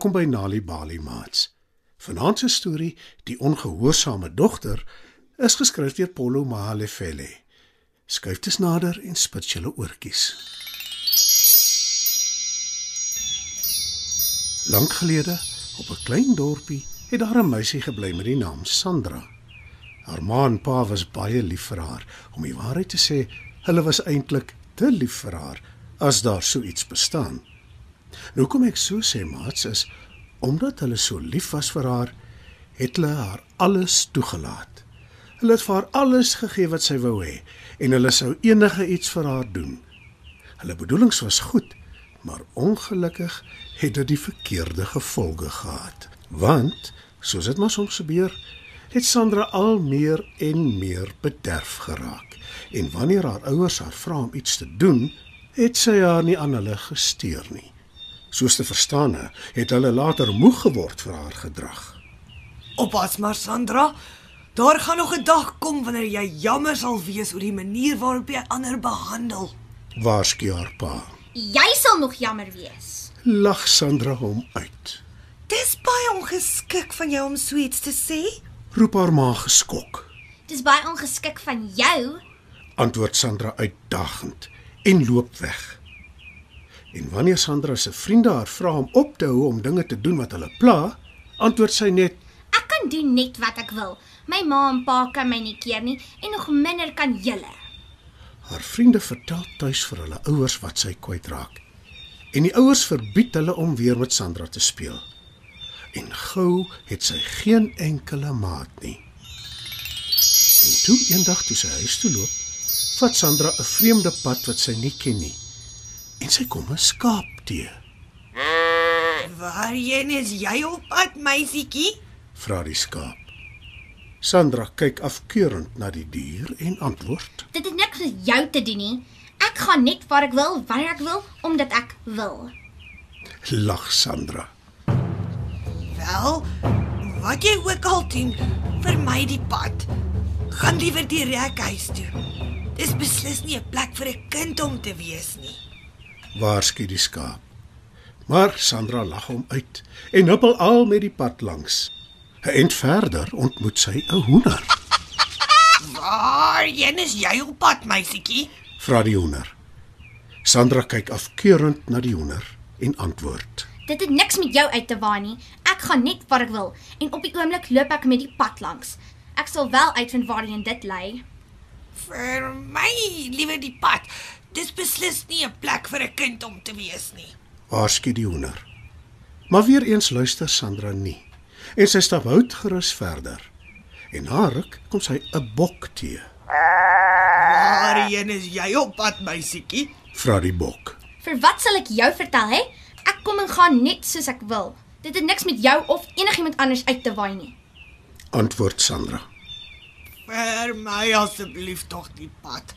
Welkom by Nali Bali Mats. Vanaand se storie, Die ongehoorsame dogter, is geskryf deur Paulo Mahalefele. Skuif dit nader en spit julle oortjies. Lank gelede, op 'n klein dorpie, het daar 'n meisie gebly met die naam Sandra. Haar ma en pa was baie lief vir haar. Om die waarheid te sê, hulle was eintlik te lief vir haar as daar so iets bestaan. Nou kom ek so sê maats is omdat hulle so lief was vir haar, het hulle haar alles toegelaat. Hulle het vir haar alles gegee wat sy wou hê en hulle sou enige iets vir haar doen. Hulle bedoelings was goed, maar ongelukkig het dit die verkeerde gevolge gehad. Want soos dit maar soms gebeur, het Sandra al meer en meer bederf geraak. En wanneer haar ouers haar vra om iets te doen, het sy haar nie aan hulle gesteer nie. Soos te verstaan, het hulle later moeg geword vir haar gedrag. Oppas maar Sandra. Daar gaan nog 'n dag kom wanneer jy jammer sal wees oor die manier waarop jy ander behandel. Waarsku haar pa. Jy sal nog jammer wees. Lag Sandra hom uit. Dis baie ongeskik van jou om so iets te sê. Roep haar ma geskok. Dis baie ongeskik van jou. Antwoord Sandra uitdagend en loop weg. En wanneer Sandra se vriende haar vra om op te hou om dinge te doen wat hulle pla, antwoord sy net: Ek kan doen net wat ek wil. My ma en pa kan my nie keer nie en nog minder kan julle. Haar vriende vertel tuis vir hulle ouers wat sy kwytraak. En die ouers verbied hulle om weer met Sandra te speel. En gou het sy geen enkele maat nie. En toe eendag toe sy huis toe loop, vat Sandra 'n vreemde pad wat sy nie ken nie. En sy kom 'n skaap te. Waarheen is jy op pad, meisietjie? Vra die skaap. Sandra kyk afkeurend na die dier en antwoord: Dit het niks met jou te doen nie. Ek gaan net waar ek wil, wanneer ek wil, omdat ek wil. Lag Sandra. Wel, wat jy ook al doen, vermy die pad. Gaan liewer direk huis toe. Dis beslis nie 'n plek vir 'n kind om te wees nie. Waarsku die skaap. Maar Sandra lag hom uit en huppel al met die pad langs. 'n Eind verder ontmoet sy 'n hoender. Waarheen is jy op pad, meisietjie? Vra die hoender. Sandra kyk afkeurend na die hoender en antwoord: Dit het niks met jou uit te waai nie. Ek gaan net waar ek wil en op die oomblik loop ek met die pad langs. Ek sal wel uitvind waarheen dit lei. Vir my liewer die pad. Dis beslis nie 'n plek vir 'n kind om te wees nie. Waarsku die hoender. Maar weer eens luister Sandra nie. En sy stap houtgerus verder. En na ruk kom sy 'n bok te. Waarheen is jy op pad, meisietjie? Vra die bok. Vir wat sal ek jou vertel, hè? Ek kom en gaan net soos ek wil. Dit het niks met jou of enigiemand anders uit te waai nie. Antwoord Sandra. Vir my asseblief tog die pad.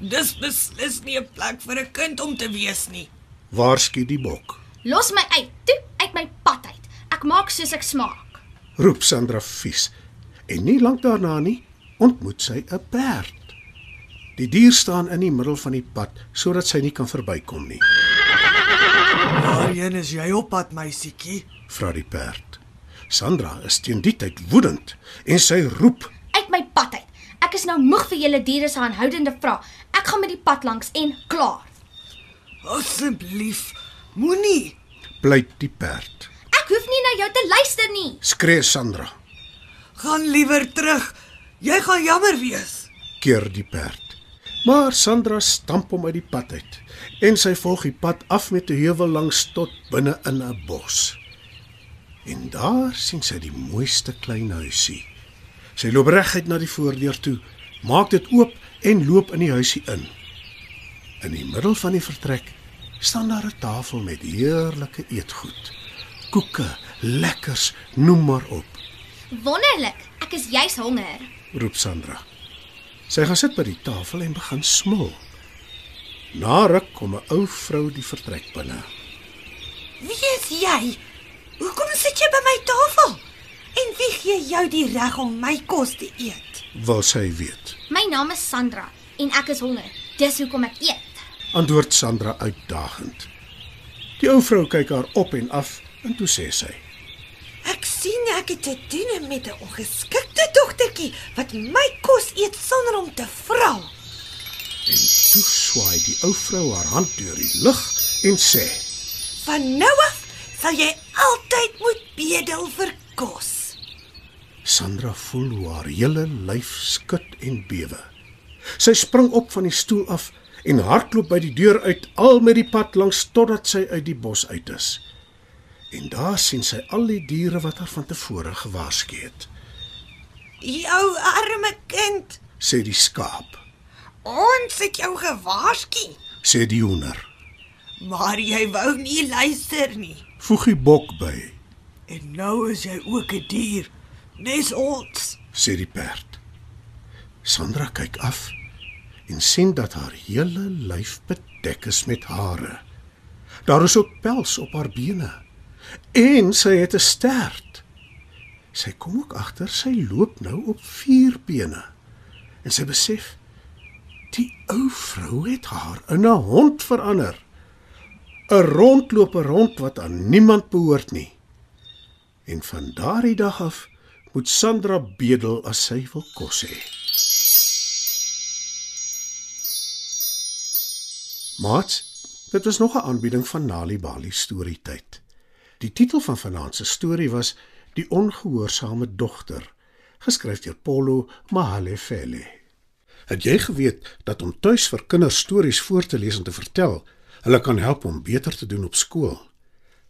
Dis beslis nie 'n plek vir 'n kind om te wees nie. Waarsku die bok. Los my uit, toe uit my pad uit. Ek maak soos ek smaak. Roep Sandra vies. En nie lank daarna nie ontmoet sy 'n perd. Die dier staan in die middel van die pad sodat sy nie kan verbykom nie. Waarheen is jy op pad, meisietjie? Vra die perd. Sandra is teen die tyd woedend en sy roep: Uit my pad uit. Ek is nou moeg vir julle diere se aanhoudende vrae. Gaan met die pad langs en klaar. Asseblief, moenie. "Pleit die perd." Ek hoef nie na jou te luister nie. Skree Sandra. Gaan liewer terug. Jy gaan jammer wees. Keer die perd. Maar Sandra stamp hom uit die pad uit en sy volg die pad af met 'n heuwel langs tot binne in 'n bos. En daar sien sy die mooiste klein huisie. Sy loop reguit na die voordeur toe, maak dit oop en loop in die huisie in. In die middel van die vertrek staan daar 'n tafel met heerlike eetgoed. Koeke, lekkers, noem maar op, Wonderlik. Ek is juis honger. roep Sandra. Sy gaan sit by die tafel en begin smil. Na ruk kom 'n ou vrou die vertrek binne. Wie is jy? Hoekom sit jy by my tafel? En wie gee jou die reg om my kos te eet? Wil sy weet. My naam is Sandra en ek is honger. Dis hoekom ek eet. Antwoord Sandra uitdagend. Die ou vrou kyk haar op en af En toe sê sy: Ek sien ek het te doen met 'n ongeskikte dogtertjie wat my kos eet sonder om te vra. En toe swaai die ou vrou haar hand deur die lug en sê: Van nou af sal jy altyd moet bedel vir kos. Sandra voel hoe haar hele lyf skud en bewe. Sy spring op van die stoel af en hardloop by die deur uit al met die pad langs totdat sy uit die bos uit is. En daar sien sy al die diere wat haar van tevore gewaarsku het. Jou arme kind, Sê die skaap, ons het jou gewaarsku, sê die hoender. maar jy wou nie luister nie. Voeg die bok by, En nou is jy ook 'n dier, nes ons. sê die perd. Sandra kyk af en sien dat haar hele lyf bedek is met hare. Daar is ook pels op haar bene en sy het 'n stert. Sy kom ook agter sy loop nou op vier bene. En sy besef die ou vrou het haar in 'n hond verander. 'n Rondloper hond wat aan niemand behoort nie. En van daardie dag af moet Sandra bedel as sy wil kos hê. Mats, dit was nog 'n aanbieding van Nali Bali storietyd. Die titel van vanaand se storie was Die ongehoorsame dogter, geskryf deur Paulo Mahalefele. Het jy geweet dat om tuis vir kinders stories voor te lees en te vertel, hulle kan help om beter te doen op skool?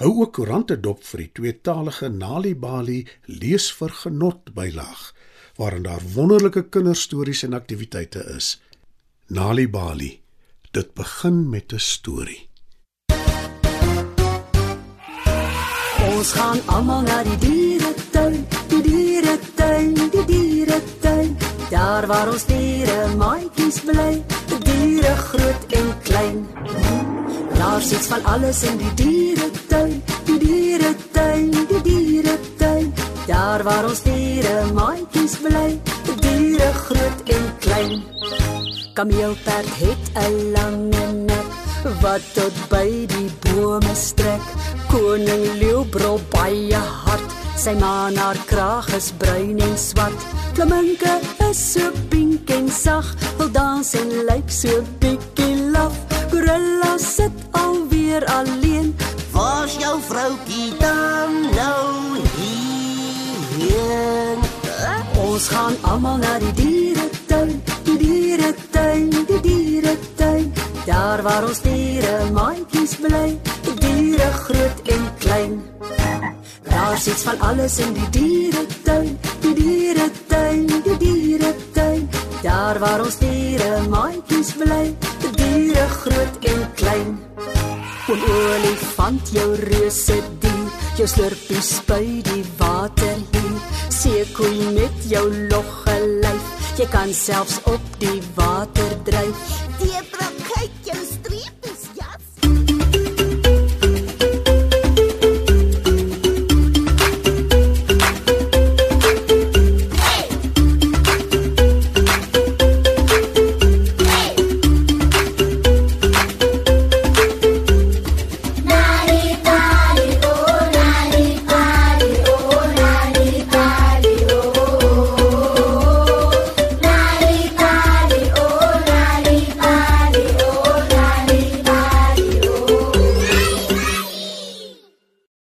Hou ook koerante dop vir die tweetalige Nali Bali lees vir genot bylaag waarin daar wonderlike kinderstories en aktiwiteite is. Nali Bali. Dit begin met 'n storie. Ons gaan almal na die dieretuin, die dieretuin, die dieretuin. Daar waar ons diere maatjies bly, die diere groot en klein. Daar sit van alles in die dieretuin, die dieretuin, die dieretuin. Daar waar ons diere maatjies bly, die diere groot en klein. Kameelperd het 'n lange nek wat tot by die bome strek. Koning leeu brul baie hard. Sy maan haar kraag is bruin en swart. Flamingo is so pink en sag, wil dans en lyk so bietjie laf. Gorilla sit alweer alleen. Waar's jou vroutjie dan nou hier? Ons gaan almal na die dieretuin, die dieretuin, die dieretuin. Daar waar ons diere maatjies bly, die diere groot en klein. Daar sit van alles in die dieretuin, die dieretuin, die dieretuin. Daar waar ons diere olifant jou reuse dier, jou slurpie spui die water hier. Seekoei met jou logge lyf, jy kan selfs op die water dryf.